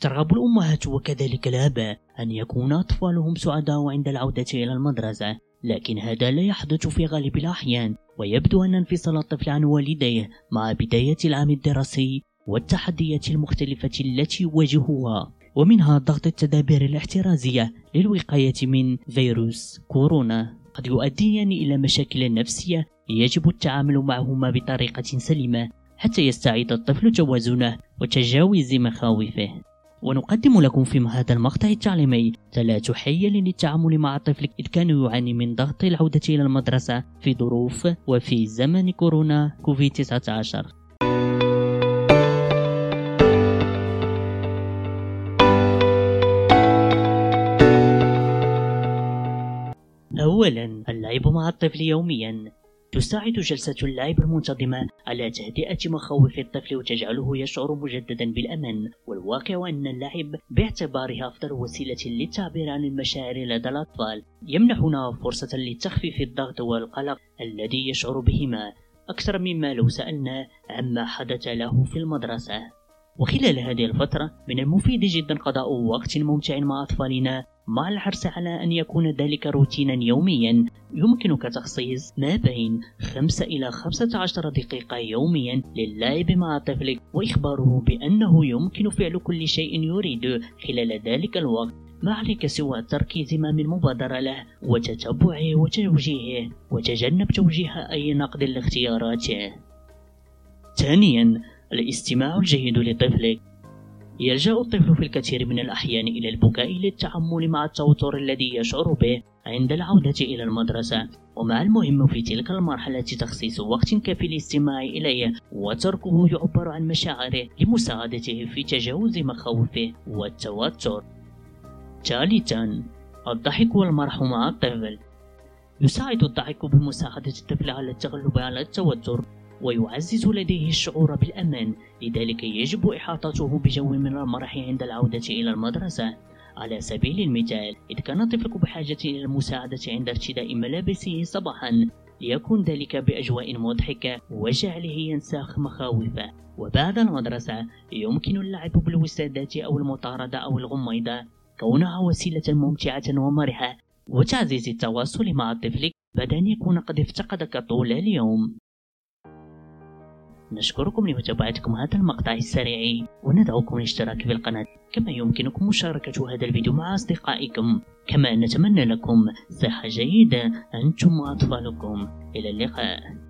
ترغب الأمهات وكذلك الآباء أن يكون أطفالهم سعداء عند العودة إلى المدرسة لكن هذا لا يحدث في غالب الأحيان ويبدو أن انفصال الطفل عن والديه مع بداية العام الدراسي والتحديات المختلفة التي يواجهها ومنها ضغط التدابير الاحترازية للوقاية من فيروس كورونا. قد يؤديان إلى مشاكل نفسية يجب التعامل معهما بطريقة سليمة حتى يستعيد الطفل توازنه وتجاوز مخاوفه. ونقدم لكم في هذا المقطع التعليمي ثلاث حيل للتعامل مع الطفل إذ كان يعاني من ضغط العودة إلى المدرسة في ظروف وفي زمن كورونا كوفيد 19 أولا اللعب مع الطفل يوميا. تساعد جلسة اللعب المنتظمة على تهدئة مخاوف الطفل وتجعله يشعر مجددا بالأمان. والواقع أن اللعب باعتبارها أفضل وسيلة للتعبير عن المشاعر لدى الأطفال. يمنحنا فرصة لتخفيف الضغط والقلق الذي يشعر بهما. أكثر مما لو سألنا عما حدث له في المدرسة. وخلال هذه الفترة من المفيد جدا قضاء وقت ممتع مع أطفالنا مع الحرص على أن يكون ذلك روتينا يوميا. يمكنك تخصيص ما بين 5 إلى 15 دقيقة يوميا للعب مع طفلك وإخباره بأنه يمكن فعل كل شيء يريد خلال ذلك الوقت ما عليك سوى ترك زمام المبادرة له وتتبعه وتوجيهه وتجنب توجيه أي نقد لاختياراته. ثانيا الاستماع الجيد لطفلك. يلجأ الطفل في الكثير من الأحيان إلى البكاء للتعامل مع التوتر الذي يشعر به عند العودة إلى المدرسة. ومع المهم في تلك المرحلة تخصيص وقت كافي للاستماع إليه وتركه يعبر عن مشاعره لمساعدته في تجاوز مخاوفه والتوتر. ثالثا الضحك والمرح مع الطفل. يساعد الضحك بمساعدة الطفل على التغلب على التوتر. ويعزز لديه الشعور بالأمان. لذلك يجب إحاطته بجو من المرح عند العودة إلى المدرسة. على سبيل المثال إذا كان طفلك بحاجة إلى المساعدة عند ارتداء ملابسه صباحا ليكون ذلك بأجواء مضحكة وجعله ينساخ مخاوفه. وبعد المدرسة يمكن اللعب بالوسادات أو المطاردة أو الغميضة كونها وسيلة ممتعة ومرحة وتعزيز التواصل مع طفلك بعد أن يكون قد افتقدك طول اليوم. نشكركم لمتابعتكم هذا المقطع السريع. وندعوكم للاشتراك في القناة كما يمكنكم مشاركة هذا الفيديو مع أصدقائكم. كما نتمنى لكم صحة جيدة. أنتم وأطفالكم إلى اللقاء.